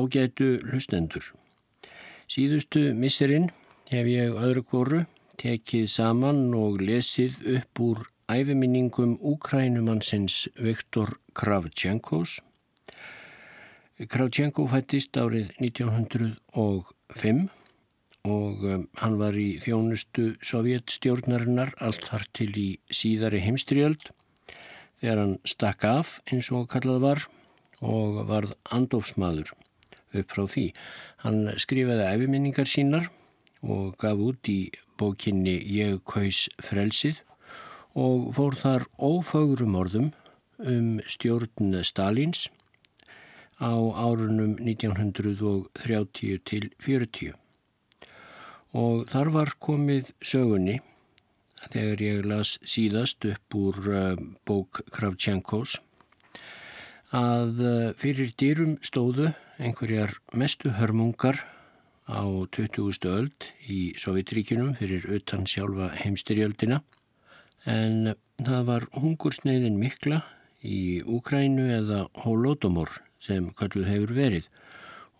Ágætu hlustendur. Síðustu misserinn hef ég öðru kvoru tekið saman og lesið upp úr æfiminningum Úkrænumannsins Viktor Kravchenkos. Kravchenko fættist árið 1905 og um, hann var í þjónustu sovjetstjórnarinnar allt þar til í síðari heimstriöld þegar hann stakk af eins og kallað var og varð andofsmaður upp frá því. Hann skrifaði æfiminningar sínar og gaf út í bókinni Ég kaus frelsið og fór þar ófagrum orðum um stjórn Stalins á árunum 1930 til 40. Og þar var komið sögunni þegar ég las síðast upp úr uh, bók Kravchenkos að uh, fyrir dýrum stóðu einhverjar mestu hörmungar á 20. öld í Sovjetríkinum fyrir utan sjálfa heimstyrjöldina en það var hungursneiðin mikla í Úkrænu eða Holodomor sem kalluð hefur verið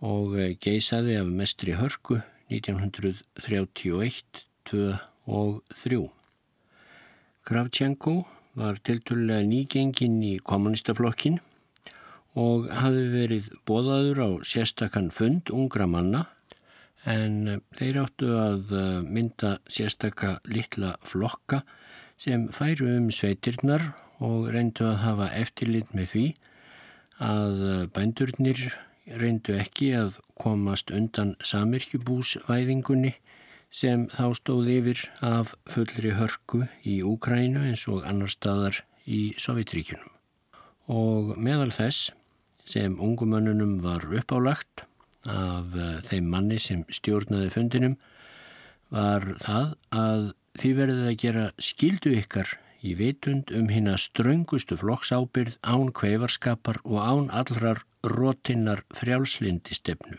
og geisaði af mestri hörku 1931, 2 og 3. Kravchenko var tilturlega nýgengin í kommunistaflokkin og hafi verið bóðaður á sérstakann fund ungra manna en þeir áttu að eh, mynda sérstaka litla flokka sem færu um sveitirnar og reyndu að hafa eftirlit með því að eh, bændurnir reyndu ekki að komast undan samirkjubúsvæðingunni sem þá stóð yfir af fullri hörku í Úkrænu eins og annar staðar í Sovjetríkunum. Og meðal þess sem ungumönnunum var uppálagt af eh, þeim manni sem stjórnaði fundinum var það að því verðið að gera skildu ykkar í vitund um hinn að ströngustu flokksábyrð án kveifarskapar og án allrar rótinnar frjálslindi stefnu.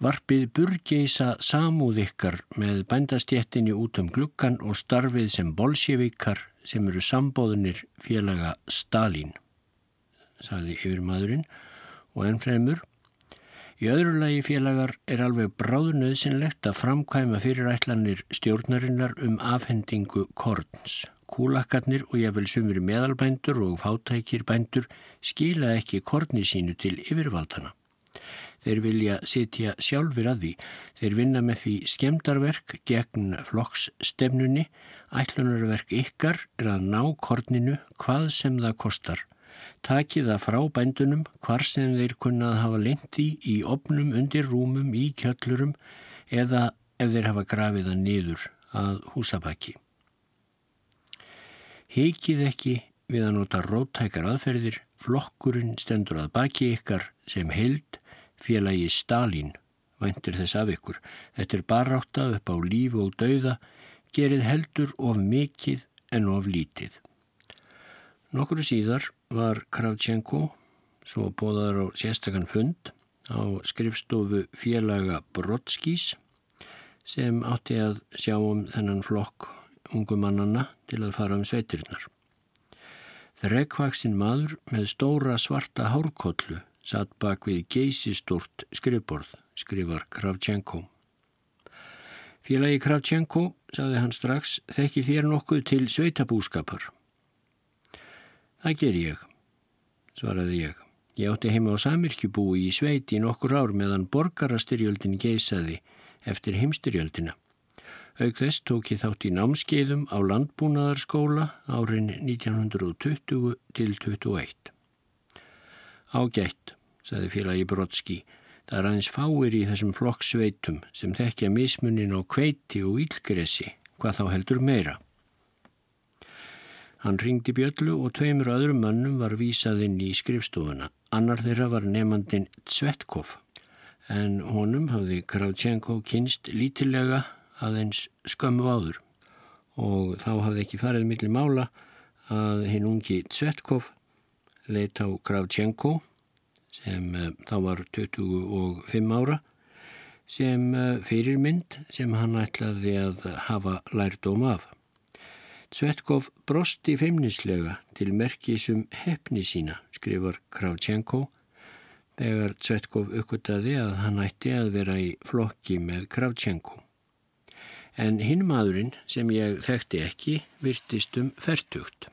Varpið burgeisa samúð ykkar með bændastjettinni út um glukkan og starfið sem bolsjevikar sem eru sambóðunir félaga Stalin saði yfir maðurinn og ennfremur. Í öðru lagi félagar er alveg bráðunöðsynlegt að framkvæma fyrirætlanir stjórnarinnar um afhendingu korns. Kúlakkarnir og jáfnvel sumir meðalbændur og fátækir bændur skila ekki korni sínu til yfirvaldana. Þeir vilja sitja sjálfur að því. Þeir vinna með því skemdarverk gegn flokksstefnunni. Ætlunarverk ykkar er að ná korninu hvað sem það kostar. Takið það frá bændunum hvar sem þeir kunnað hafa lendi í opnum undir rúmum í kjöllurum eða ef þeir hafa grafið það niður að húsabaki. Heikið ekki við að nota róttækar aðferðir, flokkurinn stendur að baki ykkar sem held félagi Stalin, væntir þess af ykkur. Þetta er barátta upp á líf og dauða, gerið heldur of mikið en of lítið. Nokkru síðar var Kravchenko svo bóðar á sérstakann fund á skrifstofu félaga Brodskís sem átti að sjá um þennan flokk ungumannanna til að fara um sveitirnar. Þrekvaksinn maður með stóra svarta hárkollu satt bak við geysistort skrifborð, skrifar Kravchenko. Félagi Kravchenko, saði hann strax, þekki þér nokkuð til sveitabúskapar. Það ger ég, svaraði ég. Ég átti heima á Samirkjubúi í sveiti í nokkur ár meðan borgarastyrjöldin geisaði eftir heimstyrjöldina. Auk þess tók ég þátt í námskeiðum á landbúnaðarskóla árin 1920 til 21. Ágætt, saði félagi Brodski, það er aðeins fáir í þessum flokksveitum sem þekkja mismunin á kveiti og ílgresi, hvað þá heldur meira. Hann ringdi bjöllu og tveimur öðrum mönnum var vísað inn í skrifstofuna. Annar þeirra var nefnandin Tsvetkov en honum hafði Kravchenko kynst lítilega aðeins skömmu áður og þá hafði ekki farið millir mála að hinn ungi Tsvetkov leitt á Kravchenko sem uh, þá var 25 ára sem uh, fyrirmynd sem hann ætlaði að hafa lærdóm af. Svetkov brosti feimnislega til merkisum hefni sína, skrifar Kravchenko, þegar Tvetkov uppgöttaði að hann ætti að vera í flokki með Kravchenko. En hinn maðurinn sem ég þekkti ekki virtist um færtugt.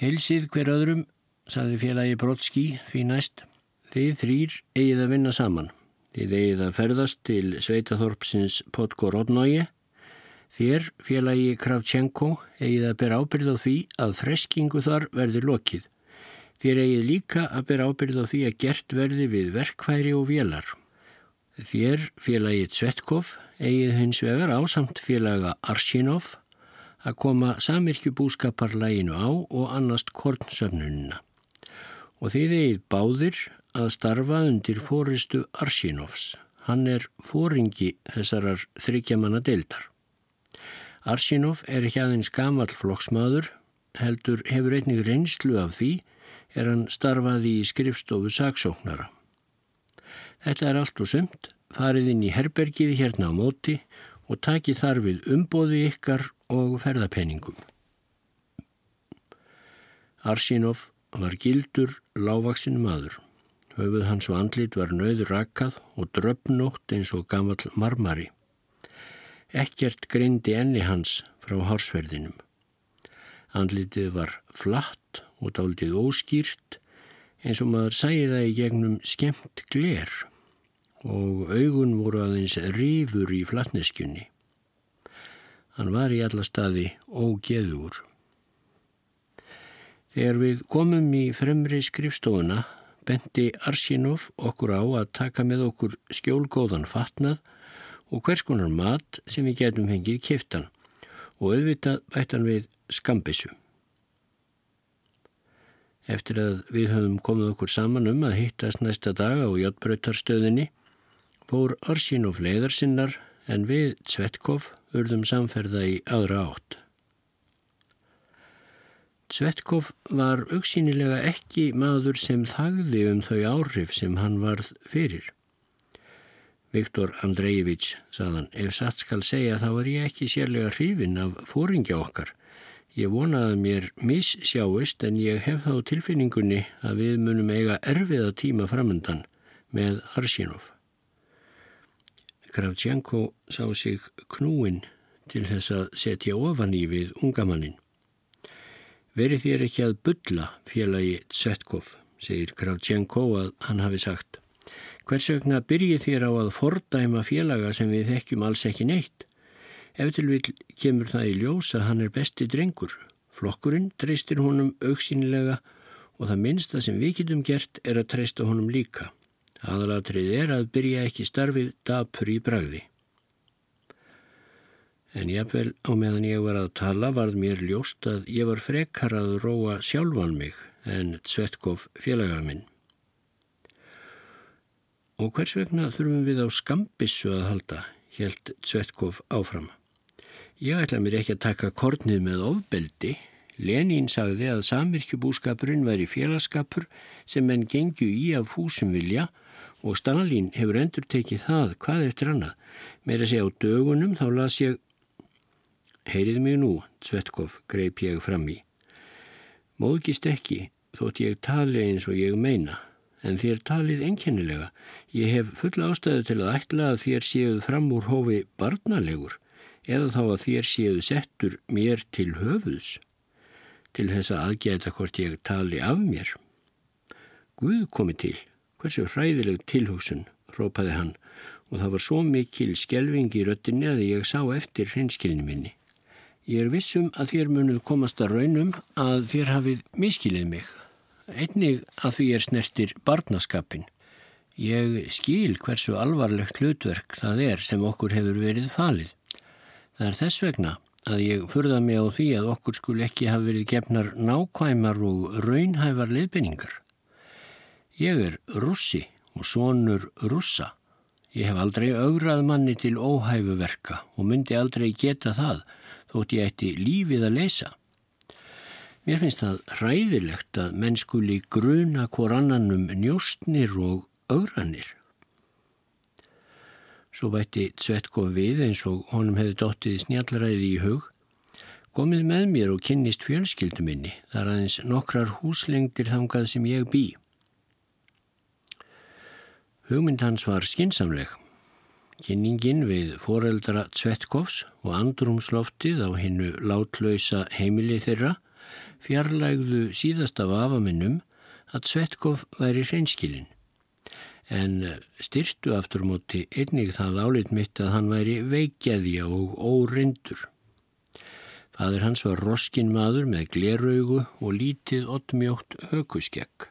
Helsið hver öðrum, saði félagi Brotski því næst, þið þrýr eigið að vinna saman. Þið eigið að ferðast til Sveitaþorpsins Podgorodnói. Þér, félagi Kravchenko, eigið að bera ábyrð á því að freskingu þar verði lokið. Þér eigið líka að bera ábyrð á því að gert verði við verkværi og vélar. Þér, félagi Tvetkov, eigið hins vegar ásamt félaga Arshinov að koma samirkjubúskaparlæginu á og annast kornsöfnunina. Og þið eigið báðir að starfa undir fóristu Arshinovs. Hann er fóringi þessarar þryggjamanna deildar. Arshinov er ekki aðeins gamal flokksmaður, heldur hefur einnig reynslu af því er hann starfaði í skrifstofu saksóknara. Þetta er allt og sumt, farið inn í herbergið hérna á móti og takið þar við umbóði ykkar og ferðapenningum. Arshinov var gildur lágvaksinn maður. Höfuð hans og andlit var nöður rakkað og dröfnótt eins og gammal marmari. Ekkert greindi enni hans frá hársverðinum. Andlitið var flatt og dáldið óskýrt eins og maður sæði það í gegnum skemmt gler og augun voru aðeins rýfur í flattneskjunni. Hann var í alla staði ógeður. Þegar við komum í fremri skrifstofuna bendi Arsinov okkur á að taka með okkur skjólgóðan fatnað og hvers konar mat sem við getum hengið kiftan og auðvitað bættan við skambissu. Eftir að við höfum komið okkur saman um að hittast næsta dag á Jotbröytarstöðinni fór Arsinov leiðarsinnar en við Tvetkov urðum samferða í aðra átt. Svetkov var auksínilega ekki maður sem þagði um þau áhrif sem hann varð fyrir. Viktor Andrejević saðan, ef satt skal segja þá er ég ekki sérlega hrifin af fóringja okkar. Ég vonaði mér missjáist en ég hef þá tilfinningunni að við munum eiga erfiða tíma framöndan með Arsínov. Kravtjenko sá sig knúin til þess að setja ofan í við ungamannin. Verið þér ekki að bylla félagi Tsetkov, segir Kravtjenko að hann hafi sagt. Hvers vegna byrjið þér á að fordæma félaga sem við þekkjum alls ekki neitt? Eftir vil kemur það í ljós að hann er besti drengur. Flokkurinn treystir honum auksínilega og það minnsta sem við getum gert er að treysta honum líka. Aðalatrið er að byrja ekki starfið dapur í bragði. En jáfnvel á meðan ég var að tala varð mér ljóst að ég var frekar að róa sjálfan mig en Svetkov félaga minn. Og hvers vegna þurfum við á skambissu að halda, helt Svetkov áfram. Ég ætla mér ekki að taka kornið með ofbeldi. Lenín sagði að samirkjubúskapurinn væri félagskapur sem menn gengju í af húsum vilja og Stalin hefur endur tekið það hvað eftir annað. Meira segja á dögunum þá las ég Heyrið mig nú, Svetkov, greip ég fram í. Móðgist ekki, þótt ég tali eins og ég meina, en þér talið enkennilega. Ég hef fulla ástæðu til að ætla að þér séuð fram úr hófi barnalegur, eða þá að þér séuð settur mér til höfuðs, til þess að aðgæta hvort ég tali af mér. Guð komi til, hversu hræðileg tilhugsun, rópaði hann, og það var svo mikil skjelving í röttinni að ég sá eftir hreinskilni minni. Ég er vissum að þér munuð komast að raunum að þér hafið miskilið mig. Einnig að því er snertir barnaskapin. Ég skil hversu alvarlegt hlutverk það er sem okkur hefur verið falið. Það er þess vegna að ég furða mig á því að okkur skul ekki hafa verið gefnar nákvæmar og raunhæfar leiðbynningar. Ég er russi og sonur russa. Ég hef aldrei augrað manni til óhæfuverka og myndi aldrei geta það þótt ég ætti lífið að leysa. Mér finnst það ræðilegt að mennskuli gruna hvor annan um njóstnir og augranir. Svo bætti Tvetkov við eins og honum hefði dottið snjallræði í hug. Komið með mér og kynnist fjölskyldu minni, þar aðeins nokkrar húslengdir þangað sem ég bý. Hugmynd hans var skinsamleg. Kynningin við foreldra Tvetkovs og andrumsloftið á hinnu látlausa heimili þeirra fjarlægðu síðasta vafaminnum að Tvetkov væri hreinskilinn en styrtu aftur móti einnig það álit mitt að hann væri veikjaðja og óreindur. Fadur hans var roskin maður með gleraugu og lítið oddmjótt hökuskegg.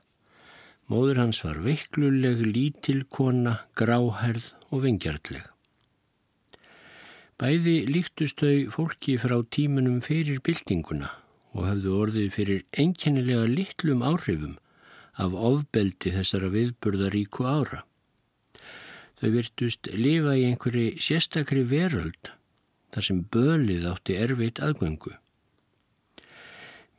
Móður hans var veikluleg, lítil kona, gráherð og vingjartleg. Bæði líktust þau fólki frá tímunum fyrir byltinguna og hafðu orðið fyrir einkennilega litlum áhrifum af ofbeldi þessara viðburðaríku ára. Þau virtust lifa í einhverju sérstakri veröld þar sem bölið átti erfitt aðgöngu.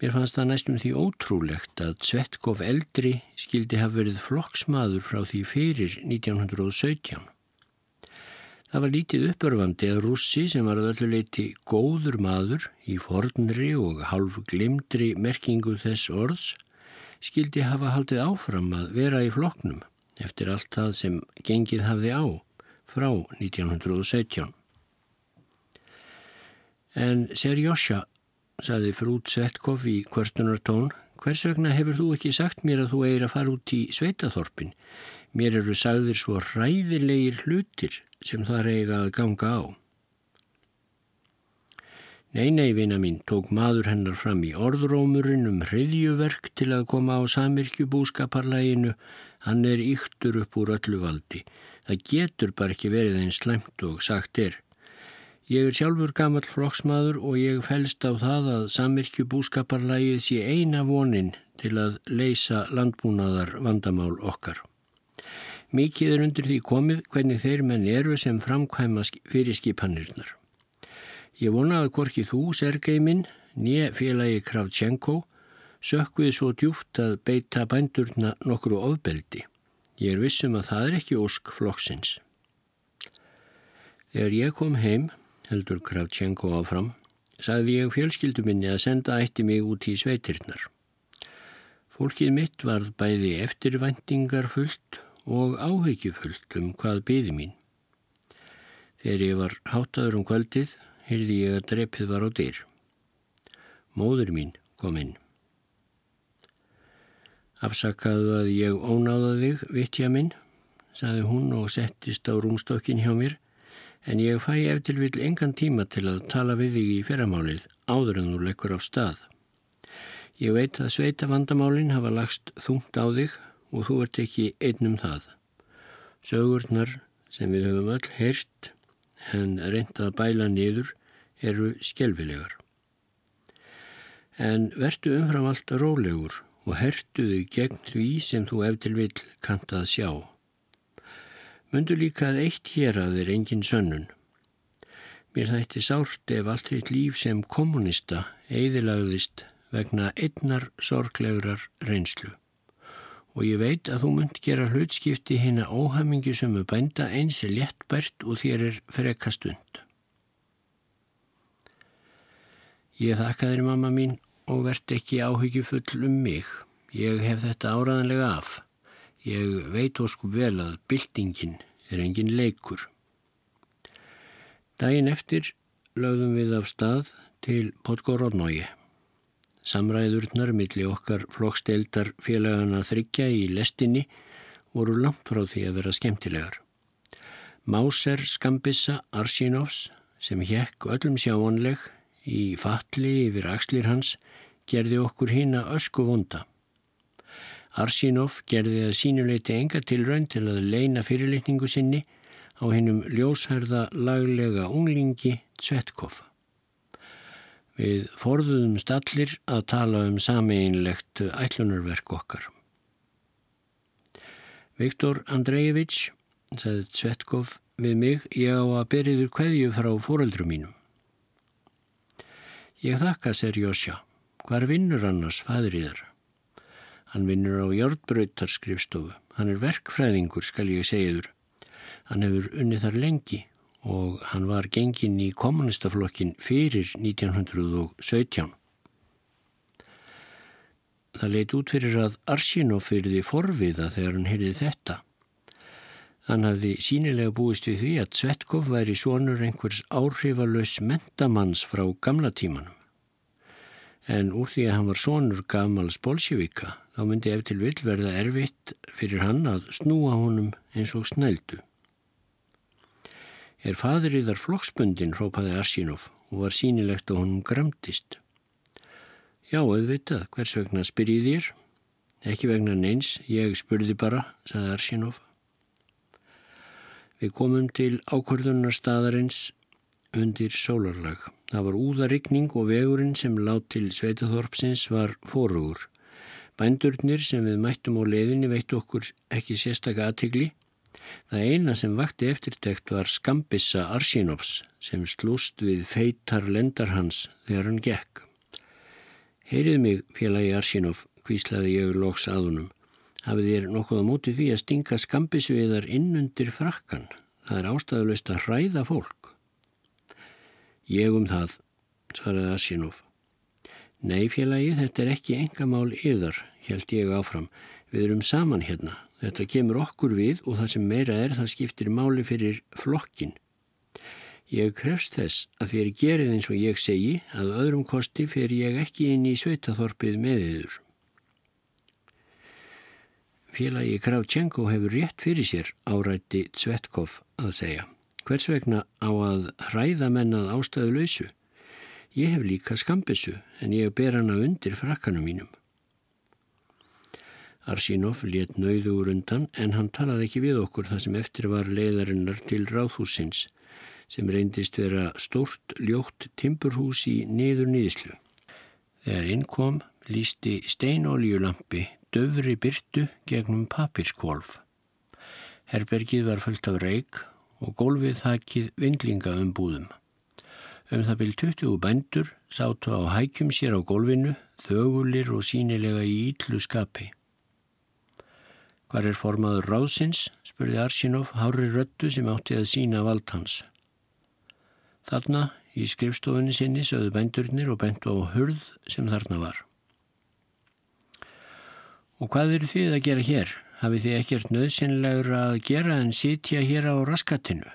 Mér fannst það næstum því ótrúlegt að Svetkov eldri skildi hafa verið flokksmaður frá því fyrir 1917. Það var lítið uppörfandi að rússi sem var að öllu leiti góður maður í fornri og halv glimdri merkingu þess orðs skildi hafa haldið áfram að vera í flokknum eftir allt það sem gengið hafði á frá 1917. En Serjósja saði frút Svetkov í kvörtunartón, hvers vegna hefur þú ekki sagt mér að þú eigir að fara út í sveitaþorpin? Mér eru sagðir svo ræðilegir hlutir sem það reyga að ganga á. Nei, nei, vina mín, tók maður hennar fram í orðrómurinn um hriðjuverk til að koma á samirkjubúskaparlæginu. Hann er yktur upp úr öllu valdi. Það getur bara ekki verið einn slemt og sagt er. Ég er sjálfur gammal flokksmaður og ég fælst á það að samirkju búskaparlægið sé eina vonin til að leysa landbúnaðar vandamál okkar. Mikið er undir því komið hvernig þeir menn eru sem framkvæma fyrir skipanirnar. Ég vona að korki þú, Sergei minn, nýja félagi Kravtjenko, sökkuði svo djúft að beita bændurna nokkru ofbeldi. Ég er vissum að það er ekki ósk flokksins. Þegar ég kom heim heldur Kravtjenko áfram, sagði ég fjölskyldu minni að senda ætti mig út í sveitirnar. Fólkið mitt varð bæði eftirvæntingar fullt og áhyggjufullt um hvað byði mín. Þegar ég var háttaður um kvöldið, hyrði ég að drepið var á dyr. Móður mín kom inn. Afsakaðu að ég ónáða þig, vittja minn, saði hún og settist á rúmstokkin hjá mér en ég fæ eftir vil engan tíma til að tala við þig í fyrramálið áður en þú lekkur á stað. Ég veit að sveita vandamálinn hafa lagst þungt á þig og þú ert ekki einnum það. Sögurnar sem við höfum öll heyrt en reyndað að bæla niður eru skjelvilegar. En verdu umfram allt rólegur og hertu þig gegn því sem þú eftir vil kantað sjá. Mundu líka að eitt hér að þeir engin sönnun. Mér þætti sárt ef allt þitt líf sem kommunista eðilagðist vegna einnar sorglegrar reynslu. Og ég veit að þú munt gera hlutskipti hinn að óhamingisömu bænda eins er léttbært og þér er frekka stund. Ég þakka þér mamma mín og verðt ekki áhyggjufull um mig. Ég hef þetta áraðanlega af. Ég veit óskup vel að byltingin er engin leikur. Dægin eftir lögðum við af stað til Podgorodnói. Samræðurnar millir okkar flokksteildar félagana þryggja í lestinni voru langt frá því að vera skemmtilegar. Máser Skambissa Arsinovs sem hekk öllum sjáanleg í falli yfir axlir hans gerði okkur hýna ösku vonda. Arsinov gerði að sínuleiti enga tilraun til að leina fyrirlitningu sinni á hennum ljósherða laglega unglingi Tvetkov. Við forðuðum stallir að tala um sameinlegt ætlunarverk okkar. Viktor Andrejević, sagði Tvetkov við mig, ég á að beriður hverju frá fóreldrum mínum. Ég þakka, sér Jósja, hvar vinnur annars fæðriðar? Hann vinnur á járnbröytarskrifstofu. Hann er verkfræðingur, skal ég segja þur. Hann hefur unnið þar lengi og hann var gengin í kommunistaflokkin fyrir 1917. Það leitt út fyrir að Arsinoff því forviða þegar hann heyrði þetta. Hann hafði sínilega búist við því að Svetkov væri svonur einhvers áhrifalös mentamanns frá gamla tímanum. En úr því að hann var svonur gamals bolsjevika þá myndi ef til vil verða erfitt fyrir hann að snúa honum eins og snældu. Er fadriðar flokksbundin, rópaði Arsínov og var sínilegt að honum gramtist. Já, auðvitað, hvers vegna spyrjið þér? Ekki vegna neins, ég spurði bara, saði Arsínov. Við komum til ákvörðunar staðarins undir sólarlag. Það var úðarikning og vegurinn sem látt til Sveitaþorpsins var fórugur. Bændurnir sem við mættum á leiðinni veitt okkur ekki sérstaka aðtigli. Það eina sem vakti eftirtekt var skambissa Arsínovs sem slúst við feitar lendar hans þegar hann gekk. Heyrið mig, félagi Arsínov, hvíslaði ég loks aðunum. Hafið þér nokkuð á móti því að stinga skambisviðar innundir frakkan. Það er ástæðulegst að hræða fólk. Ég um það, svaraði Asinov. Nei félagi, þetta er ekki engamál yðar, held ég áfram. Við erum saman hérna. Þetta kemur okkur við og það sem meira er það skiptir máli fyrir flokkin. Ég krefst þess að þér gerið eins og ég segi að öðrum kosti fer ég ekki inn í sveitaþorpið með yður. Félagi Kravchenko hefur rétt fyrir sér árætti Tsvetkov að segja. Hvers vegna á að hræða mennað ástæðu lausu? Ég hef líka skambissu en ég ber hana undir frakkanum mínum. Arsínov let nauður undan en hann talaði ekki við okkur það sem eftir var leiðarinnar til ráðhúsins sem reyndist vera stórt ljótt timburhús í niður nýðislu. Þegar inn kom lísti steinoljulampi döfri byrtu gegnum papirskvolf. Herbergið var fullt af reik og gólfið þakkið vinglinga um búðum. Um það byrj 20 bændur sátu á hækjum sér á gólfinu, þögulir og sínilega í ítlu skapi. Hvar er formaður ráðsins? spurði Arsinov hári röttu sem átti að sína vald hans. Þarna í skrifstofunni sinni sögðu bændurnir og bændu á hurð sem þarna var. Og hvað eru þið að gera hér? Hafið þið ekkert nöðsynlegur að gera en sitja hér á raskatinu?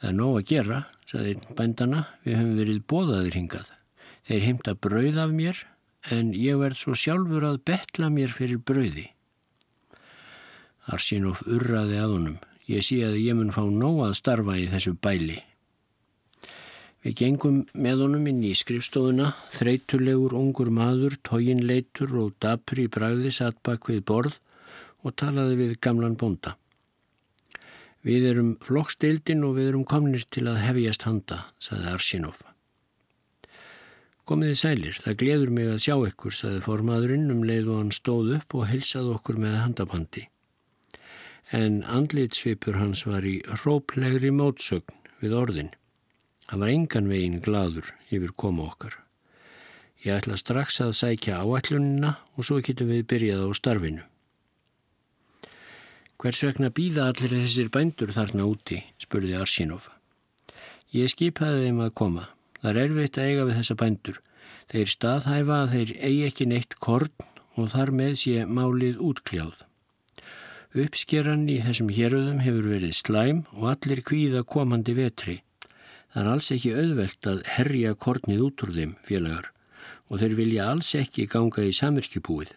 Það er nóg að gera, saði bændana, við höfum verið bóðaðir hingað. Þeir heimta brauð af mér en ég verð svo sjálfur að betla mér fyrir brauði. Arsinoff urraði að honum. Ég sé að ég mun fá nóg að starfa í þessu bæli. Við gengum með honum inn í skrifstofuna, þreytulegur ungur maður, tóginleitur og dapri bræði satt bak við borð og talaði við gamlan bonda. Við erum flokkstildin og við erum komnir til að hefjast handa, saði Arsinov. Komiði sælir, það gleður mig að sjá ykkur, saði formaðurinn um leið og hann stóð upp og helsaði okkur með handabandi. En andlitsvipur hans var í róplegri mótsögn við orðin. Hann var engan veginn gladur yfir koma okkar. Ég ætla strax að sækja áætlunina og svo getum við byrjað á starfinu. Hvers vegna býða allir þessir bændur þarna úti, spurði Arsínov. Ég skipaði þeim að koma. Það er erfitt að eiga við þessa bændur. Þeir staðhæfa að þeir eigi ekki neitt korn og þar með sé málið útkljáð. Uppskeran í þessum héröðum hefur verið slæm og allir kvíða komandi vetri. Það er alls ekki auðvelt að herja kornið út úr þeim félagar og þeir vilja alls ekki ganga í samirkjubúið.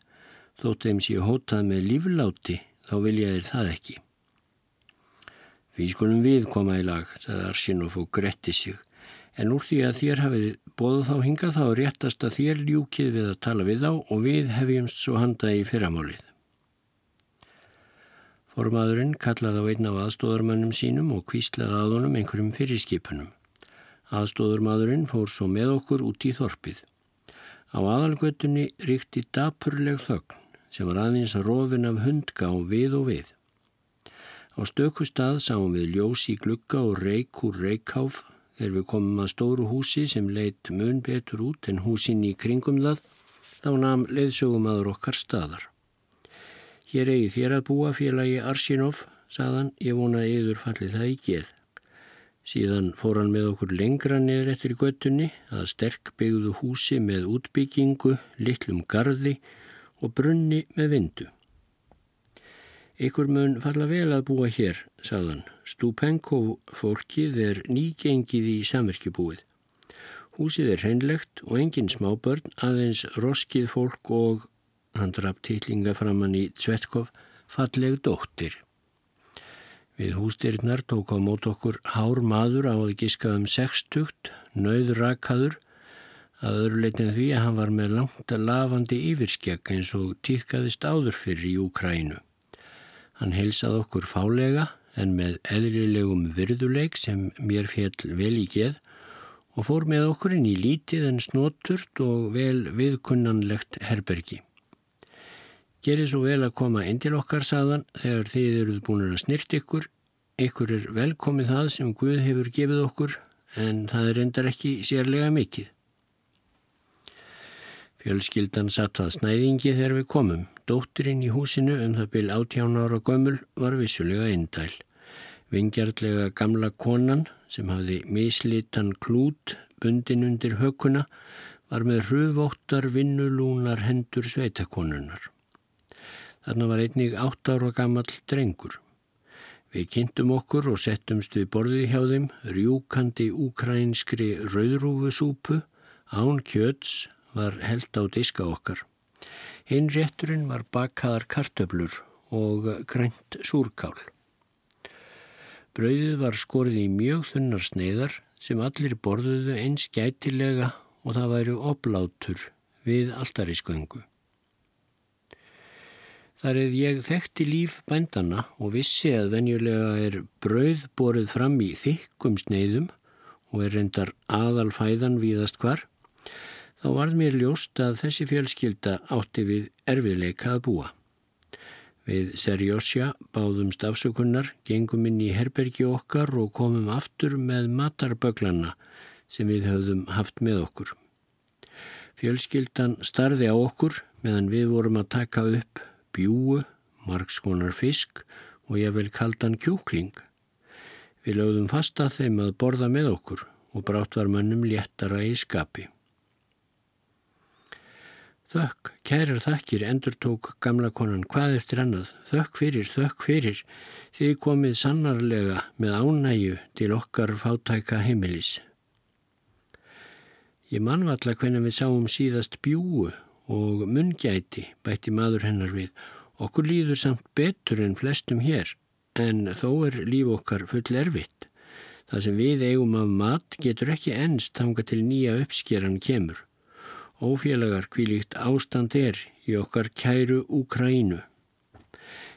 Þótt þeim sé hótað með lífláti þá vilja þeir það ekki. Við skulum við koma í lag, sagði Arsinov og gretti sig. En úr því að þér hafið bóðað þá hingað þá réttast að þér ljúkið við að tala við þá og við hefjumst svo handa í fyrramálið. Formaðurinn kallaði á einn af aðstóðarmannum sínum og kvíslaði að honum einhverjum fyrirskipunum. Aðstóður maðurinn fór svo með okkur út í þorpið. Á aðalgötunni ríkti dapurleg þögn sem var aðeins rofin af hundgá við og við. Á stöku stað sáum við ljós í glugga og reik úr reikháf þegar við komum að stóru húsi sem leitt mun betur út en húsin í kringum það, þá namn leiðsögum aður okkar staðar. Hér eigi þér að búa félagi Arsinov, saðan, ég vona að yður falli það í geð. Síðan fór hann með okkur lengra niður eftir göttunni að sterk byggðu húsi með útbyggingu, litlum gardi og brunni með vindu. Ykkur mun falla vel að búa hér, sagðan. Stupenko fólkið er nýgengið í samverkjubúið. Húsið er hreinlegt og engin smábörn, aðeins roskið fólk og, hann draf titlinga framann í Tvetkov, falleg dóttir. Við hústyrnar tók á mót okkur hár maður á að giska um sextugt, nöður rakaður, að öðru leitin því að hann var með langt að lafandi yfirskjegg eins og týðkaðist áður fyrir í Úkrænu. Hann heilsað okkur fálega en með eðlilegum virðuleik sem mér fjell vel í geð og fór með okkur inn í lítið en snoturt og vel viðkunnanlegt herbergi. Gerið svo vel að koma inn til okkar, saðan, þegar þið eruð búin að snirt ykkur. Ykkur er velkomið það sem Guð hefur gefið okkur en það er endar ekki sérlega mikið. Fjölskyldan satt að snæðingi þegar við komum. Dótturinn í húsinu um það byl átján ára gömul var vissulega eindæl. Vingjartlega gamla konan sem hafði mislitan klút bundin undir hökuna var með hruvóttar vinnulúnar hendur sveitakonunnar. Þarna var einnig átt ára gammal drengur. Við kynntum okkur og settumst við borðið hjá þeim rjúkandi úkrænskri rauðrúfusúpu án kjöts var held á diska okkar. Hinn rétturinn var bakkaðar kartöblur og grænt súrkál. Brauðið var skorið í mjög þunnar sneiðar sem allir borðuðu eins gætilega og það væru oblátur við alltarísköngu. Þar eða ég þekkti líf bændana og vissi að venjulega er brauð borið fram í þykkum sneiðum og er reyndar aðalfæðan víðast hvar þá varð mér ljóst að þessi fjölskylda átti við erfiðleika að búa. Við Serjósja báðumst afsökunnar, gengum inn í herbergi okkar og komum aftur með matarböglana sem við höfðum haft með okkur. Fjölskyldan starði á okkur meðan við vorum að taka upp bjúu, margskonar fisk og ég vel kaldan kjúkling. Við lögðum fasta þeim að borða með okkur og brátt var mannum léttara í skapi. Þökk, kærar þakkir, endur tók gamla konan hvað eftir annað. Þökk fyrir, þökk fyrir, þið komið sannarlega með ánæju til okkar fátæka heimilis. Ég mannvalla hvernig við sáum síðast bjúu og munngæti, bætti maður hennar við. Okkur líður samt betur en flestum hér, en þó er líf okkar full erfitt. Það sem við eigum af mat getur ekki ennst tanga til nýja uppskeran kemur. Ófélagar kvílíkt ástand er í okkar kæru Úkrænu.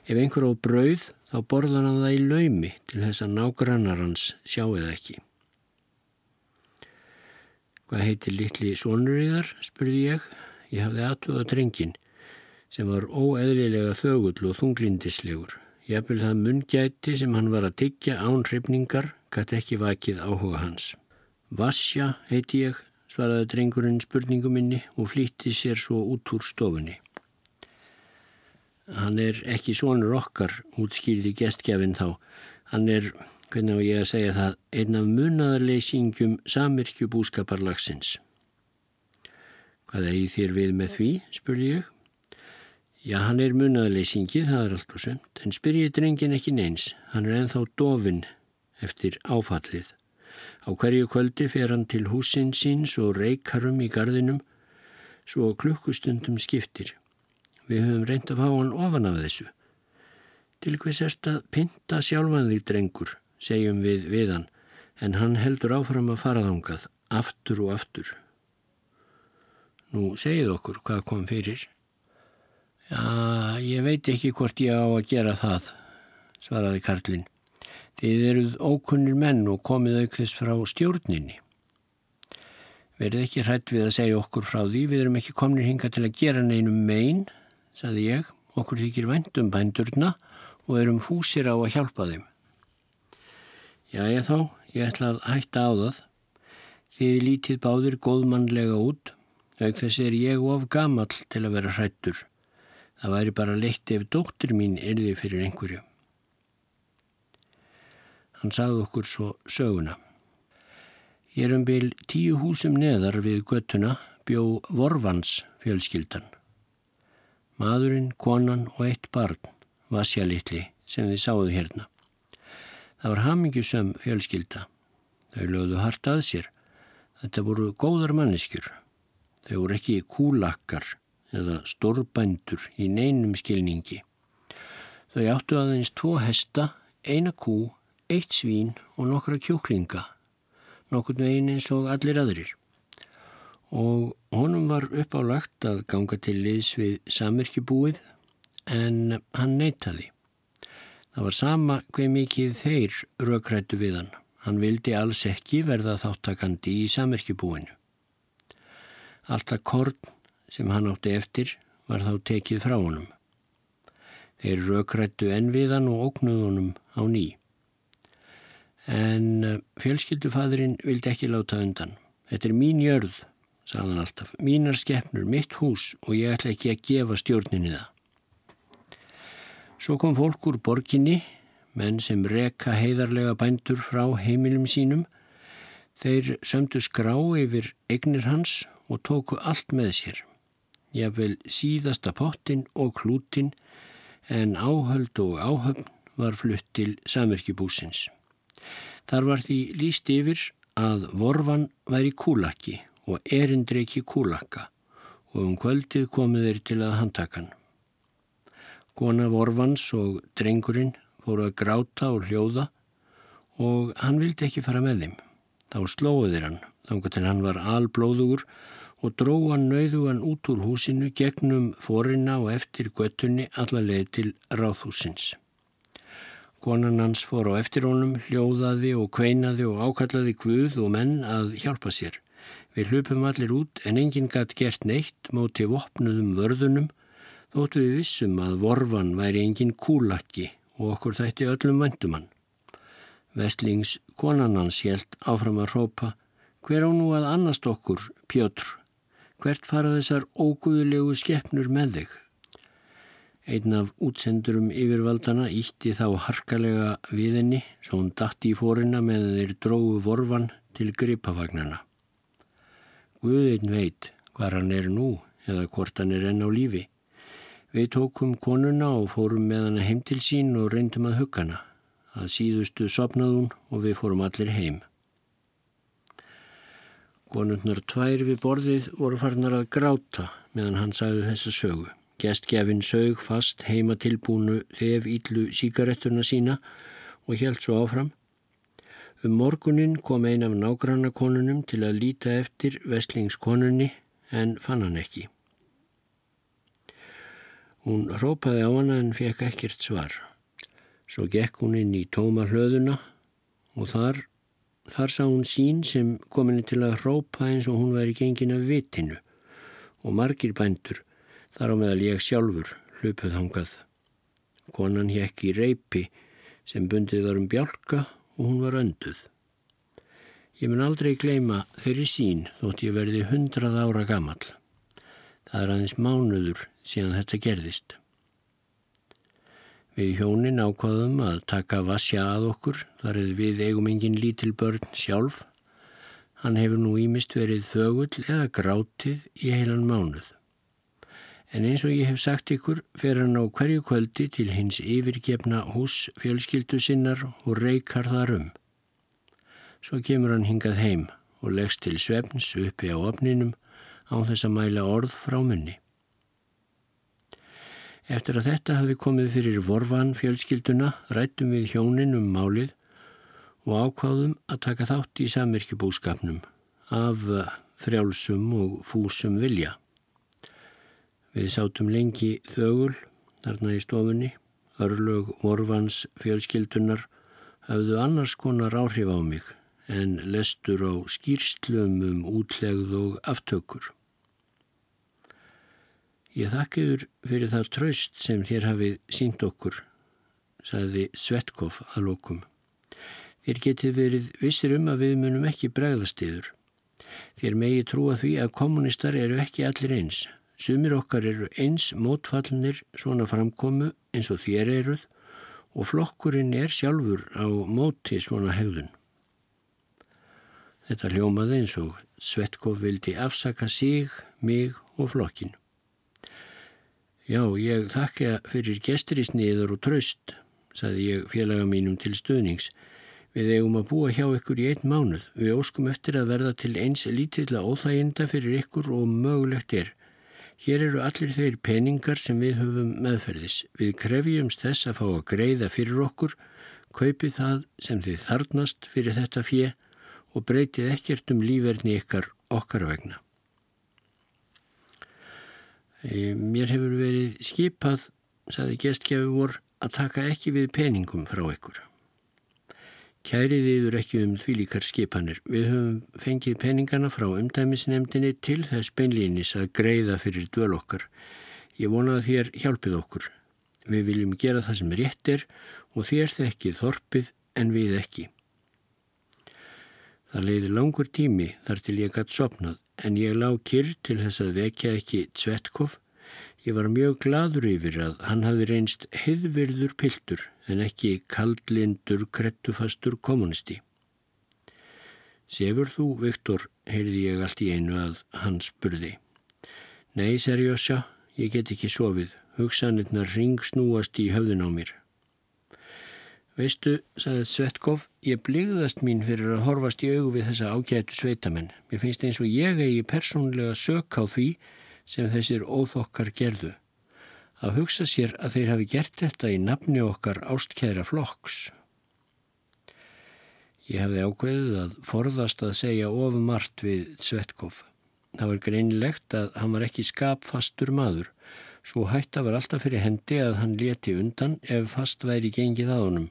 Ef einhver á brauð þá borðar hann það í laumi til þess að nágrannar hans sjáu það ekki. Hvað heitir litli sonur í þar, spurði ég. Ég hafði aðtöða drengin sem var óeðlilega þögull og þunglindislegur. Ég vil það munngæti sem hann var að tyggja án hrifningar, gæti ekki vakið áhuga hans. Vassja heiti ég, svaraði drengurinn spurningu minni og flýtti sér svo út úr stofunni. Hann er ekki svonur okkar, útskýrði gestgjafinn þá. Hann er, hvernig á ég að segja það, einn af munadarleysingjum samirkjubúskaparlagsins. Hvað eigi þér við með því, spurði ég. Já, hann er munadarleysingið, það er allt og sömt, en spyrjið drengin ekki neins. Hann er enþá dofin eftir áfallið. Á hverju kvöldi fer hann til húsin síns og reikarum í gardinum svo klukkustundum skiptir. Við höfum reynd að fá hann ofan af þessu. Til hvers erst að pinta sjálfan því drengur, segjum við við hann, en hann heldur áfram að fara þángað, aftur og aftur. Nú segið okkur hvað kom fyrir. Já, ég veit ekki hvort ég á að gera það, svaraði Karlinn. Þið eruð ókunnir menn og komið aukðist frá stjórninni. Verið ekki hrætt við að segja okkur frá því, við erum ekki komnir hinga til að gera neinum megin, saði ég, okkur þykir vendum bændurna og erum fúsir á að hjálpa þeim. Jæja þá, ég ætla að hætta á það. Þið lítið báðir góðmannlega út, auk þess er ég of gamall til að vera hrættur. Það væri bara leitt ef dóttir mín erði fyrir einhverju. Hann sagði okkur svo söguna. Ég er um byl tíu húsum neðar við göttuna bjó Vorvans fjölskyldan. Maðurinn, konan og eitt barn Vasja litli sem þið sáðu hérna. Það var hamingjusum fjölskylda. Þau lögðu hart að sér. Þetta voru góðar manneskjur. Þau voru ekki kúlakkar eða stórbændur í neinum skilningi. Þau áttu aðeins tvo hesta, eina kú, eitt svín og nokkra kjóklinga. Nokkurnu einn eins og allir aðrir. Og honum var uppálagt að ganga til liðs við samirkjubúið en hann neytaði. Það var sama hver mikið þeir rökrættu við hann. Hann vildi alls ekki verða þáttakandi í samerkjubúinu. Alltaf korn sem hann átti eftir var þá tekið frá honum. Þeir við hann og óknuð honum á ný. En eh, fjölskyldufadurinn vildi ekki láta undan. Þetta er mín jörð, sagðan alltaf. Mínar skeppnur, mitt hús og ég ætla ekki að gefa stjórninni það. Svo kom fólk úr borginni, menn sem reka heiðarlega bændur frá heimilum sínum. Þeir sömdu skrá yfir egnir hans og tóku allt með sér. Jável síðasta pottin og klútin en áhöld og áhöfn var flutt til samverkibúsins. Þar var því líst yfir að vorfan væri kúlakki og erindreiki kúlakka og um kvöldið komið þeir til að handtakan. Kona Vorvans og drengurinn fóru að gráta og hljóða og hann vildi ekki fara með þeim. Þá slóðir hann, þangar til hann var alblóðugur og dróðan nauðugan út úr húsinu gegnum forina og eftir göttunni allarleið til ráðhúsins. Konan hans fór á eftir honum, hljóðaði og kveinaði og ákallaði Guð og menn að hjálpa sér. Við hlupum allir út en enginn gætt gert neitt móti vopnuðum vörðunum þóttu við vissum að vorfan væri engin kúlakki og okkur þætti öllum vandumann. Vestlings konanans helt áfram að rópa hver á nú að annast okkur, Pjótr, hvert fara þessar óguðulegu skeppnur með þig? Einn af útsendurum yfirvaldana ítti þá harkalega við henni svo hún datti í fórina með þeir dróðu vorfan til gripavagnana. Guðeinn veit hvað hann er nú eða hvort hann er enn á lífi. Við tókum konuna og fórum með hana heim til sín og reyndum að hugga hana. Að síðustu sopnaðun og við fórum allir heim. Konundnar tvær við borðið voru farnar að gráta meðan hann sagði þessa sögu. Gestgefin sög fast heima tilbúnu þef íllu síkarettuna sína og helt svo áfram. Um morgunin kom ein af nágrannakonunum til að líta eftir vestlingskonunni en fann hann ekki. Hún rópaði á hana en fekk ekkert svar. Svo gekk hún inn í tóma hlöðuna og þar, þar sá hún sín sem kominni til að rópa eins og hún væri gengin af vitinu og margir bændur þar á meðal ég sjálfur hlupuð hangað. Konan hekk í reypi sem bundið var um bjálka og hún var önduð. Ég mun aldrei gleyma þeirri sín þótt ég verði hundrað ára gammal. Það er aðeins mánuður síðan þetta gerðist. Við hjónin ákvaðum að taka Vasja að okkur, þar eða við eigum engin lítil börn sjálf. Hann hefur nú ímist verið þögull eða grátið í heilan mánuð. En eins og ég hef sagt ykkur fer hann á hverju kvöldi til hins yfirgefna hús fjölskyldu sinnar og reykar þar um. Svo kemur hann hingað heim og leggst til svefns uppi á opninum á þess að mæla orð frá munni. Eftir að þetta hafi komið fyrir vorfan fjölskylduna rættum við hjónin um málið og ákváðum að taka þátt í samirkjubúskapnum af frjálsum og fúsum vilja. Við sátum lengi þögul þarna í stofunni, örlög vorfans fjölskyldunar hafðu annars konar áhrif á mig en lestur á skýrslum um útlegð og aftökur. Ég þakkiður fyrir það tröst sem þér hafið sínt okkur, sagði Svetkov að lókum. Þér getið verið vissir um að við munum ekki bregðast yfir. Þér megi trúa því að kommunistar eru ekki allir eins. Sumir okkar eru eins mótfallnir svona framkomu eins og þér eruð og flokkurinn er sjálfur á móti svona hegðun. Þetta hljómaði eins og Svetkov vildi afsaka sig, mig og flokkin. Já, ég þakka fyrir gestrisniður og tröst, saði ég félaga mínum til stöðnings. Við eigum að búa hjá ykkur í einn mánuð. Við óskum eftir að verða til eins lítilla óþæginda fyrir ykkur og mögulegt er. Hér eru allir þeir peningar sem við höfum meðferðis. Við krefjumst þess að fá að greiða fyrir okkur, kaupið það sem þið þarnast fyrir þetta fjö og breytið ekkert um lífverðni ykkar okkar vegna. Mér hefur verið skipað, saði gestgjafi vor, að taka ekki við peningum frá ykkur. Kærið yfir ekki um því líkar skipanir. Við höfum fengið peningana frá umdæmisnemdini til þess beinlýnis að greiða fyrir dvöl okkar. Ég vona að þér hjálpið okkur. Við viljum gera það sem rétt er og þér þekkið þorpið en við ekki. Það leiði langur tími þar til ég gætt sopnað en ég lág kyrr til þess að vekja ekki Tvetkov. Ég var mjög gladur yfir að hann hafi reynst heiðvirður piltur en ekki kaldlindur, krettufastur kommunisti. Sefur þú, Viktor, heyrði ég allt í einu að hann spurði. Nei, serjósja, ég get ekki sofið. Hugsanirnar ring snúast í höfðun á mér. Veistu, sagði Svetkov, ég bligðast mín fyrir að horfast í augu við þessa ágætu sveitamenn. Mér finnst eins og ég eigi persónlega sök á því sem þessir óþokkar gerðu. Að hugsa sér að þeir hafi gert þetta í nafni okkar ástkæra flokks. Ég hefði ákveðið að forðast að segja ofumart við Svetkov. Það var greinilegt að hann var ekki skapfastur maður Svo hætta var alltaf fyrir hendi að hann leti undan ef fast væri gengið að honum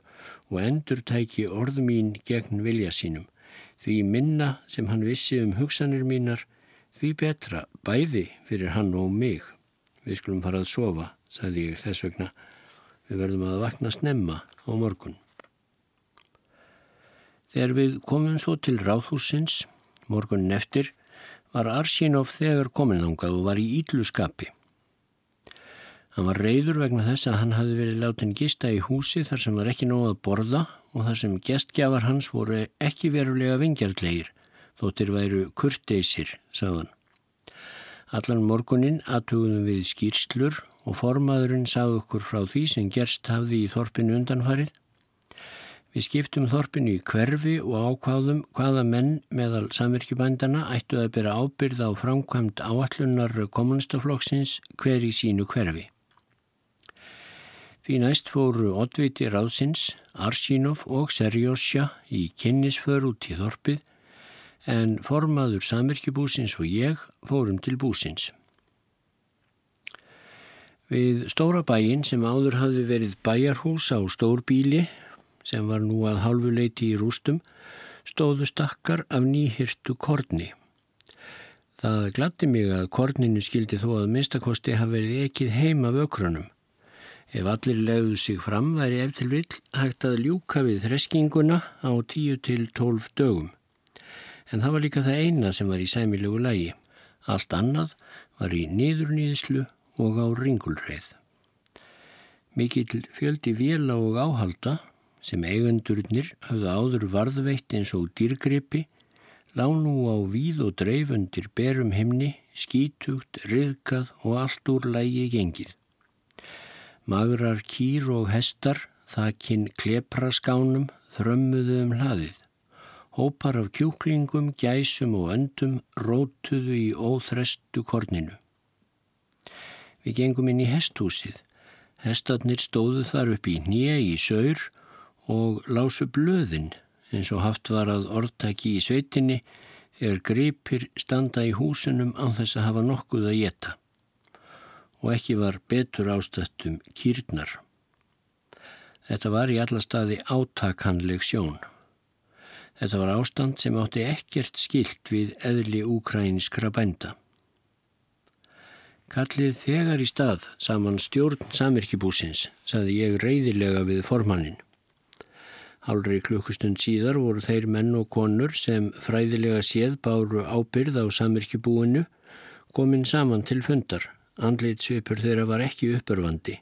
og endur tæki orð mín gegn vilja sínum. Því minna sem hann vissi um hugsanir mínar, því betra bæði fyrir hann og mig. Við skulum fara að sofa, sagði ég þess vegna. Við verðum að vakna snemma á morgun. Þegar við komum svo til ráðhúsins, morgunin eftir, var Arsínov þegar kominangað og var í ídlu skapi. Hann var reyður vegna þess að hann hafi verið látin gista í húsi þar sem var ekki nóg að borða og þar sem gestgjafar hans voru ekki verulega vingjartlegir, þóttir væru kurteisir, sagðan. Allan morgunin aðtugunum við skýrslur og formaðurinn sagði okkur frá því sem gerst hafði í þorpinu undanfarið. Við skiptum þorpinu í hverfi og ákváðum hvaða menn meðal samverkjubændana ættu að bera ábyrð á framkvæmt áallunar kommunistaflokksins hver í sínu hverfi. Því næst fóru oddviti ráðsins, Arsínov og Serjósja í kynnisför út í þorpið en formaður samirkjubúsins og ég fórum til búsins. Við stóra bæin sem áður hafði verið bæjarhús á stórbíli sem var nú að halvuleiti í rústum stóðu stakkar af nýhyrtu korni. Það glatti mig að korninu skildi þó að minnstakosti hafi verið ekkið heima vökrunum Ef allir legðu sig fram væri eftir vill hægt að ljúka við þreskinguna á 10-12 dögum. En það var líka það eina sem var í sæmilegu lægi. Allt annað var í niðurnýðislu og á ringulreið. Mikill fjöldi vila og áhalda sem eigundurnir hafðu áður varðveitt eins og dýrgrippi lánu á víð og dreifundir berum himni, skítugt, riðkað og allt úr lægi gengið. Magrar kýr og hestar, þakkinn klepraskánum, þrömmuðu um hlaðið. Hópar af kjúklingum, gæsum og öndum rótuðu í óþrestu korninu. Við gengum inn í hesthúsið. Hestarnir stóðu þar upp í nýja í saur og lásu blöðin eins og haft var að orðtaki í sveitinni þegar gripir standa í húsunum án þess að hafa nokkuð að geta og ekki var betur ástættum kýrnar. Þetta var í alla staði átakanleg sjón. Þetta var ástand sem átti ekkert skilt við eðli úkrænskra bænda. Kallið þegar í stað saman stjórn samirkibúsins, saði ég reyðilega við formannin. Hálfri klukkustund síðar voru þeir menn og konur sem fræðilega séð báru ábyrð á samirkibúinu komin saman til fundar. Andlitsvipur þeirra var ekki uppörfandi.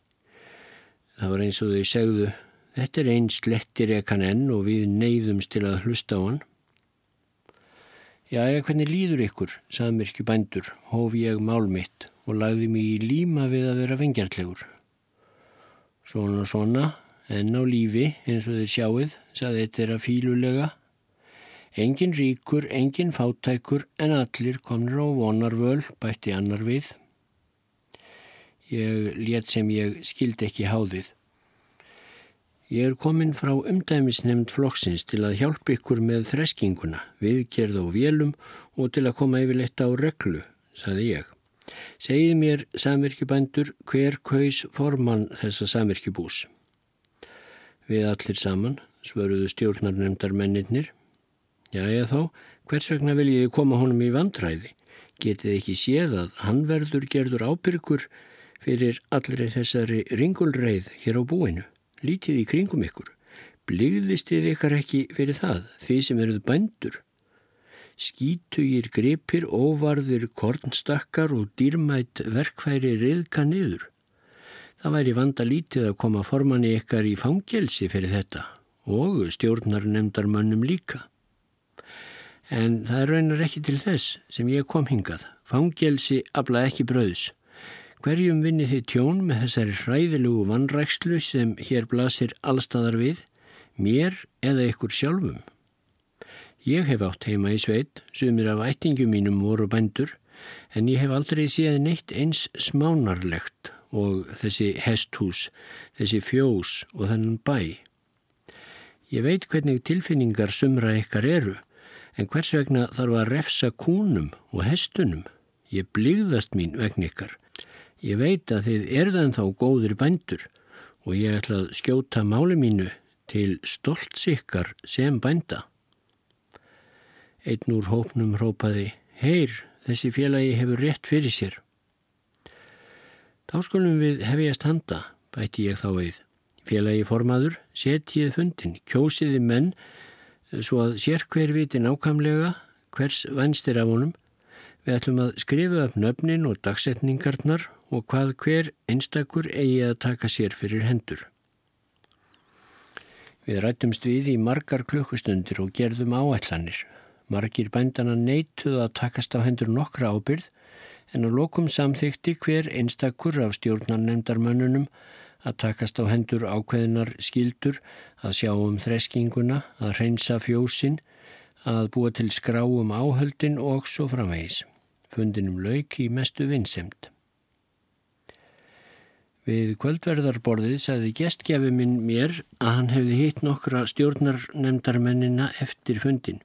Það var eins og þau segðu, þetta er einn slettir ekkan enn og við neyðumst til að hlusta á hann. Eða hvernig líður ykkur, samirkju bændur, hóf ég mál mitt og lagði mig í líma við að vera vengjartlegur. Svona svona, enn á lífi, eins og þeir sjáið, saði þetta er að fílulega. Engin ríkur, engin fátækur, en allir komnir á vonarvöl, bætti annar við. Ég let sem ég skildi ekki háðið. Ég er komin frá umdæmisnefnd flokksins til að hjálpa ykkur með þreskinguna, viðgerð og vélum og til að koma yfirleitt á reglu, saði ég. Segið mér, samirkjubændur, hver kaus formann þessa samirkjubús? Við allir saman, svöruðu stjórnarnemndar menninir. Ég þá, hvers vegna viljiði koma honum í vandræði? Getið ekki séð að hann verður gerður ábyrgur fyrir allri þessari ringulreið hér á búinu? lítið í kringum ykkur. Bligðist þið ykkar ekki fyrir það, því sem eruð bændur. Skítugir gripir, óvarðir kornstakkar og dýrmætt verkfæri riðka niður. Það væri vanda lítið að koma formanni ykkar í fangelsi fyrir þetta og stjórnar nefndar mönnum líka. En það raunar ekki til þess sem ég kom hingað. Fangelsi afla ekki bröðs. Hverjum vinni þið tjón með þessari hræðilugu vannrækslu sem hér blasir allstæðar við, mér eða ykkur sjálfum? Ég hef átt heima í sveit, sumir af ættingum mínum voru bændur, en ég hef aldrei séð neitt eins smánarlegt og þessi hesthús, þessi fjós og þennan bæ. Ég veit hvernig tilfinningar sumra ykkar eru, en hvers vegna þarf að refsa kúnum og hestunum? Ég blíðast mín vegn ykkar Ég veit að þið erðan þá góður bændur og ég ætla að skjóta máli mínu til stoltsikkar sem bænda. Einn úr hópnum hrópaði, heyr, þessi félagi hefur rétt fyrir sér. Þá skulum við hefjast handa, bætti ég þá við. Félagi formaður, setjið fundin, kjósiði menn, svo að sér hver viti nákamlega hvers vænstir af honum. Við ætlum að skrifa upp nöfnin og dagsetningarnar og hvað hver einstakur eigi að taka sér fyrir hendur. Við rættumst við í margar klukkustundir og gerðum áætlanir. Margir bændana neituð að takast á hendur nokkra ábyrð en að lokum samþykti hver einstakur af stjórnarnemdarmönnunum að takast á hendur ákveðinar skildur, að sjá um þreskinguna, að hreinsa fjósin, að búa til skráum áhöldin og svo framvegis. Fundinum lauk í mestu vinsemt. Við kvöldverðarborðið sagði gestgjafi minn mér að hann hefði hitt nokkra stjórnarnemdarmennina eftir fundin.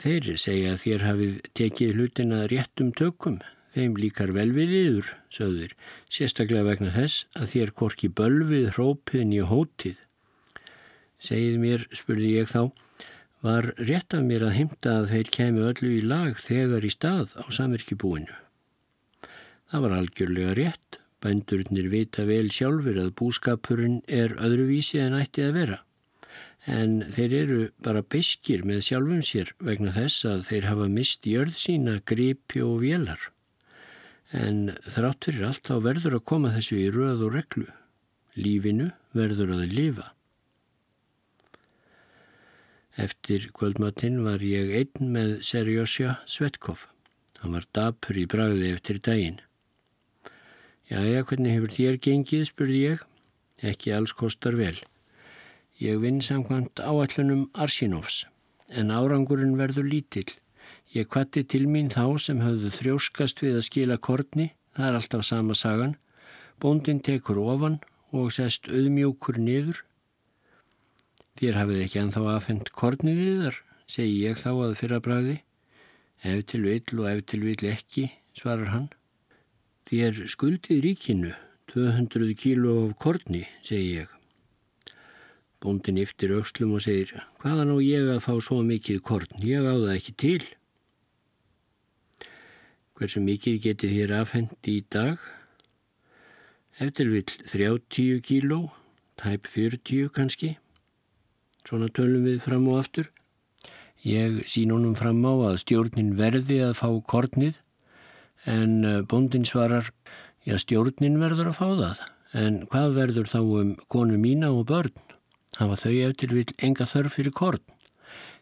Þeir segja að þér hafið tekið hlutina réttum tökum, þeim líkar vel við yður, sögður, sérstaklega vegna þess að þér korki bölvið hrópiðin í hótið. Segið mér, spurði ég þá, var rétt af mér að himta að þeir kemi öllu í lag þegar í stað á samverkibúinu. Það var algjörlega rétt Bændurnir vita vel sjálfur að búskapurinn er öðruvísi en ætti að vera. En þeir eru bara beskir með sjálfum sér vegna þess að þeir hafa mist jörð sína, gripi og vélar. En þrátt fyrir allt þá verður að koma þessu í röð og reglu. Lífinu verður að lifa. Eftir kvöldmatinn var ég einn með Serjósja Svetkov. Hann var dapur í bragði eftir daginn. Jæja, hvernig hefur þér gengið, spurði ég. Ekki alls kostar vel. Ég vinn samkvæmt áallunum Arsinovs, en árangurinn verður lítill. Ég kvatti til mín þá sem hafðu þrjóskast við að skila kortni, það er alltaf sama sagan. Bóndin tekur ofan og sest auðmjókur niður. Þér hafið ekki anþá aðfendt kortnið í þar, segi ég þá að fyrra bræði. Ef til vill og ef til vill ekki, svarar hann. Þér skuldið ríkinu 200 kíló af korni, segi ég. Bóndin yftir aukslum og segir, hvaðan á ég að fá svo mikið korn? Ég á það ekki til. Hversu mikið getur þér afhengt í dag? Eftir vil 30 kíló, tæp 40 kannski. Svona tölum við fram og aftur. Ég sín honum fram á að stjórnin verði að fá kornið en eh, bóndin svarar, já stjórnin verður að fá það, en hvað verður þá um konu mína og börn? Hafa þau eftir vil enga þörf fyrir korn.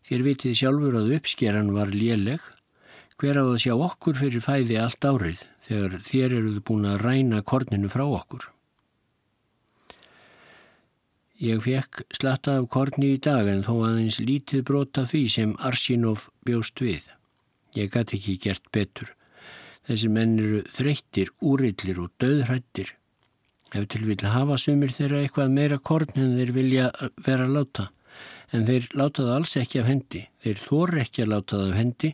Þér vitið sjálfur að uppskeran var léleg. Hver að sjá okkur fyrir fæði allt árið þegar þér eruðu búin að ræna korninu frá okkur? Ég fekk slatta af korni í dag en þó aðeins lítið brota því sem Arsinov bjóst við. Ég gæti ekki gert betur. Þessi menn eru þreyttir, úrillir og döðhrættir. Ef til vil hafa sumir þeirra eitthvað meira korn en þeir vilja vera láta. En þeir láta það alls ekki af hendi. Þeir þór ekki að láta það af hendi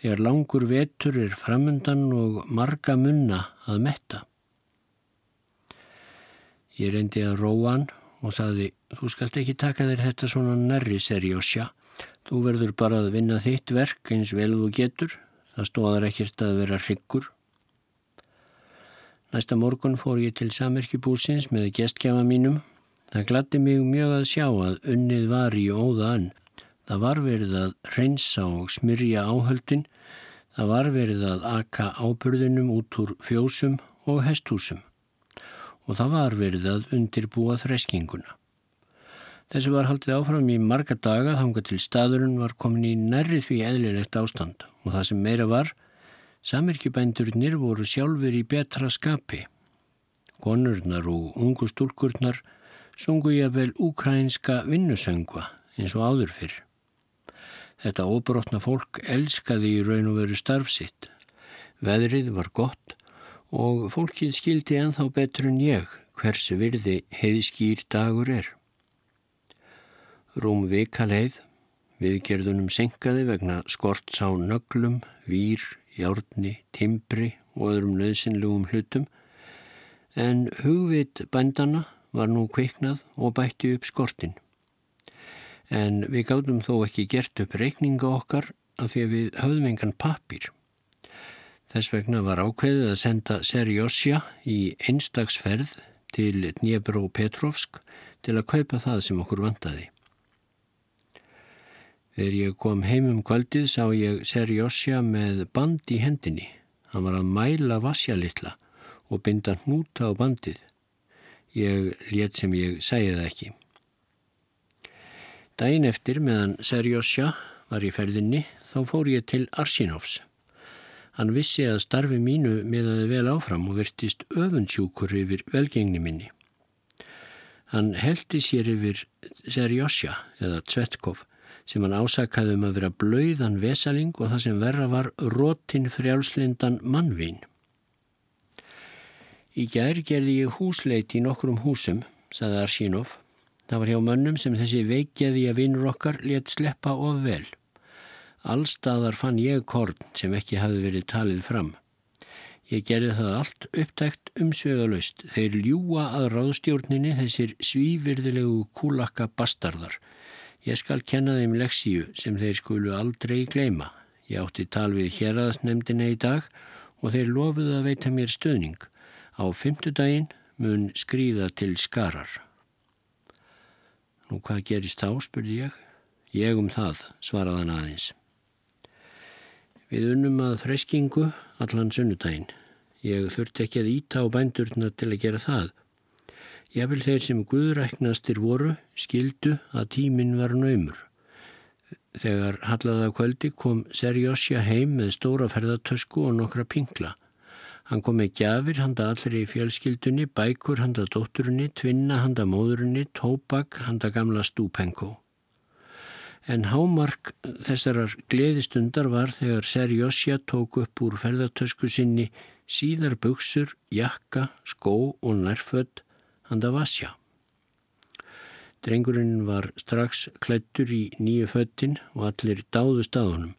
þegar langur vetur er framundan og marga munna að metta. Ég reyndi að róa hann og saði, þú skalt ekki taka þér þetta svona nærri, serjósja. Þú verður bara að vinna þitt verk eins vel þú getur. Það stóðar ekkert að vera hryggur. Næsta morgun fór ég til samerkjubúsins með gestkjafa mínum. Það gladdi mig mjög að sjá að unnið var í óðan. Það var verið að reynsa og smyrja áhöldin. Það var verið að aka ábyrðinum út úr fjósum og hestúsum. Og það var verið að undirbúa þreskinguna. Þessu var haldið áfram í marga daga þanga til staðurinn var komin í nærri því eðlilegt ástand og það sem meira var Samirkjubændurnir voru sjálfur í betra skapi. Konurnar og ungu stúlkurnar sungu ég vel ukrainska vinnusöngva eins og áður fyrr. Þetta óbrotna fólk elskaði í raun og veru starfsitt. Veðrið var gott og fólkið skildi enþá betur en ég hvers virði heiðskýr dagur er. Rúm vikaleið, viðgerðunum senkaði vegna skorts á nöglum, vír, járni, timbri og öðrum nöðsynlegum hlutum en hugvit bændana var nú kveiknað og bætti upp skortin. En við gáðum þó ekki gert upp reikninga okkar af því að við höfðum engan pappir. Þess vegna var ákveðið að senda Serjósja í einstagsferð til Dnjebro Petrovsk til að kaupa það sem okkur vantaði. Þegar ég kom heim um kvöldið sá ég Serjósja með band í hendinni. Hann var að mæla vassja litla og binda hnúta á bandið. Ég let sem ég það ekki. Dæin eftir meðan Serjósja var í ferðinni þá fór ég til Arsinovs. Hann vissi að starfi mínu miðaði vel áfram og virtist öfundsjúkur yfir velgengni minni. Hann heldi sér yfir Serjósja eða Tvetkov sem hann ásakaði um að vera blauðan vesaling og það sem verra var rótin frjálslindan mannvin. Í gær gerði ég húsleit í nokkrum húsum, saði Arsínov. Það var hjá mönnum sem þessi veikjaði að vinur okkar let sleppa of vel. Allstaðar fann ég korn sem ekki hafi verið talið fram. Ég gerði það allt upptækt umsvegalöst. Þeir ljúa að ráðstjórninni þessir svívirðilegu kúlakka bastardar Ég skal kenna þeim leksíu sem þeir skulu aldrei gleima. Ég átti tal við hérraðsnemdina í dag og þeir lofuðu að veita mér stöðning. Á fymtudaginn mun skrýða til skarar. Nú hvað gerist þá, spurði ég. Ég um það, svaraðan aðeins. Við unnum að freskingu allan sunnudaginn. Ég þurfti ekki að íta á bændurna til að gera það Jafnvel þeir sem guðræknastir voru skildu að tíminn var naumur. Þegar hallaða kvöldi kom Serjósja heim með stóra ferðartösku og nokkra pingla. Hann kom með gjafir handa allri í fjölskyldunni, bækur handa dótturinni, tvinna handa móðurinni, tóbak handa gamla stúpenkó. En hámark þessarar gleðistundar var þegar Serjósja tók upp úr ferðartösku sinni síðar buksur, jakka, skó og nærfödd handa Vasja. Drengurinn var strax klættur í nýju föttin og allir dáðu staðunum.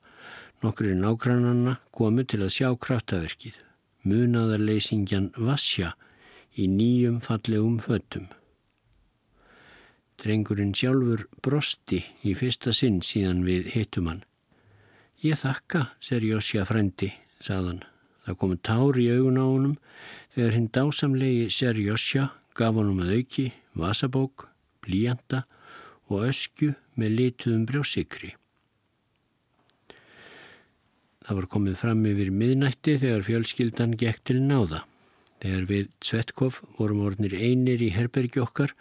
Nokkur í nákrannanna komu til að sjá kraftaverkið. Munaðarleysingjan Vasja í nýjum fallegum föttum. Drengurinn sjálfur brosti í fyrsta sinn síðan við hittum hann. Ég þakka, sér Jósja frendi, sagðan. Það komu tár í augun á honum þegar hinn dásamlegi sér Jósja gaf honum að auki vasabók, blíjanda og öskju með lituðum brjósikri. Það var komið fram yfir miðnætti þegar fjölskyldan gekk til náða. Þegar við Svetkov vorum orðnir einir í herbergi okkar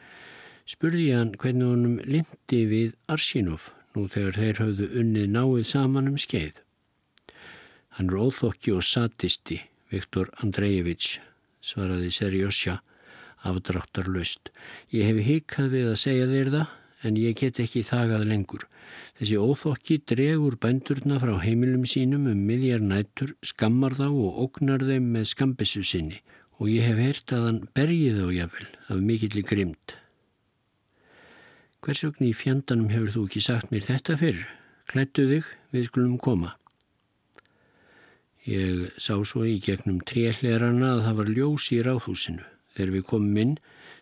spurði ég hann hvernig honum lindi við Arsinov nú þegar þeir hafðu unnið náið saman um skeið. Hann er óþokki og satisti, Viktor Andrejevits, svaraði Serjósja afdráttarlaust. Ég hef hikað við að segja þér það, en ég get ekki þagað lengur. Þessi óþokki dregur bændurna frá heimilum sínum um miðjar nættur, skammar þá og ógnar þeim með skambissu sinni og ég hef heyrt að hann bergið á jafnvel af mikill í grimd. Hvers vegna í fjandanum hefur þú ekki sagt mér þetta fyrr? Klættu þig, við skulum koma. Ég sá svo í gegnum tréllerana að það var ljós í ráðhúsinu. Þegar við komum inn,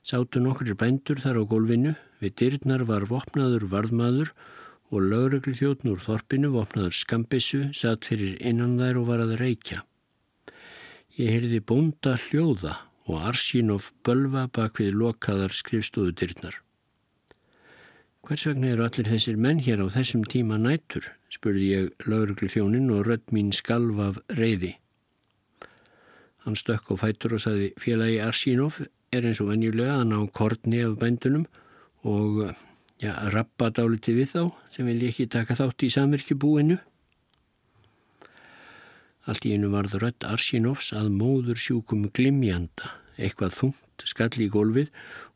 sátu nokkrir bændur þar á gólfinu, við dyrnar var vopnaður varðmaður og lögreglu þjóttn úr þorpinu, vopnaður skambissu, satt fyrir innan þær og var að reykja. Ég heyrði bónda hljóða og Arsínof bölva bak við lokaðar skrifstóðu dyrnar. Hvers vegna eru allir þessir menn hér á þessum tíma nættur, spurði ég lauruglu þjónin og rödd mín skalv af reyði. Hann stökk á fætur og saði félagi Arsínov er eins og venjulega að ná kortni af bændunum og ja, rappa dáliti við þá sem vil ekki taka þátt í samirkjubúinu. Allt í einu varður rödd Arsínovs að móður sjúkum glimjanda, eitthvað þungt skall í gólfið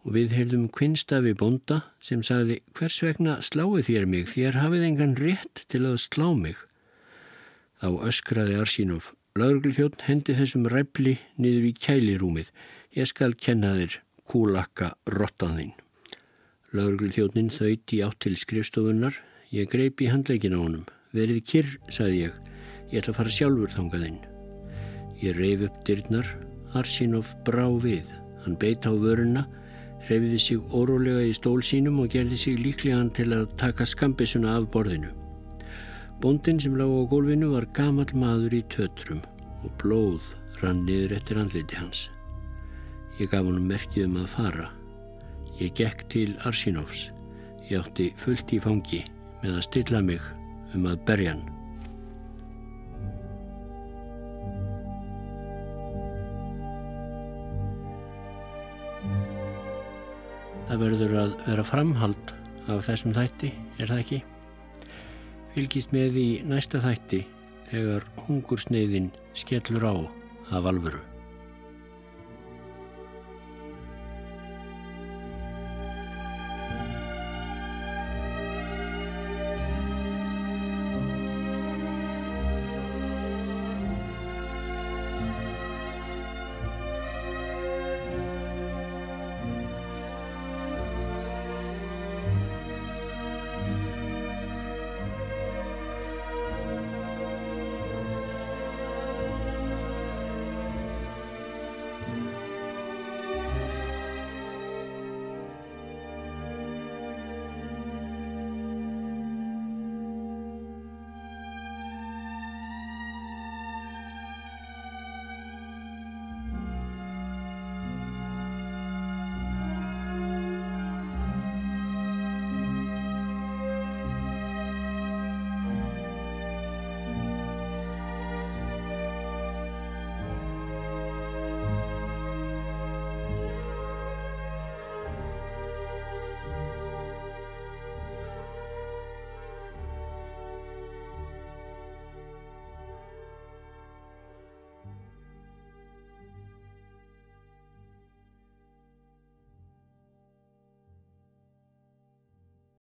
og við heyrðum kvinnstafi bonda sem sagði hvers vegna sláðu þér mig þér hafið engan rétt til að slá mig. Þá öskraði Arsínov. Laurgljótt hendi þessum ræfli niður í kælirúmið. Ég skal kenna þér kúlakka rottaðinn. Laurgljóttnin þauðt í átt til skrifstofunnar. Ég greip í handleikin á honum. Verið kyrr, sagði ég. Ég ætla að fara sjálfur þangaðinn. Ég reyf upp dyrnar. Arsínov brá við. Hann beit á vöruna hreyfiði sig órólega í stól sínum og gerði sig líklegan til að taka skambisuna af borðinu. Bondin sem lág á gólfinu var gamal maður í tötrum og blóð rann niður eftir andliti hans. Ég gaf honum merkið um að fara. Ég gekk til Arsinovs. Ég átti fullt í fangi með að stilla mig um að berja hann. Það verður að vera framhald af þessum þætti, er það ekki? Fylgist með í næsta þætti þegar hungursneiðin skellur á af alvöru.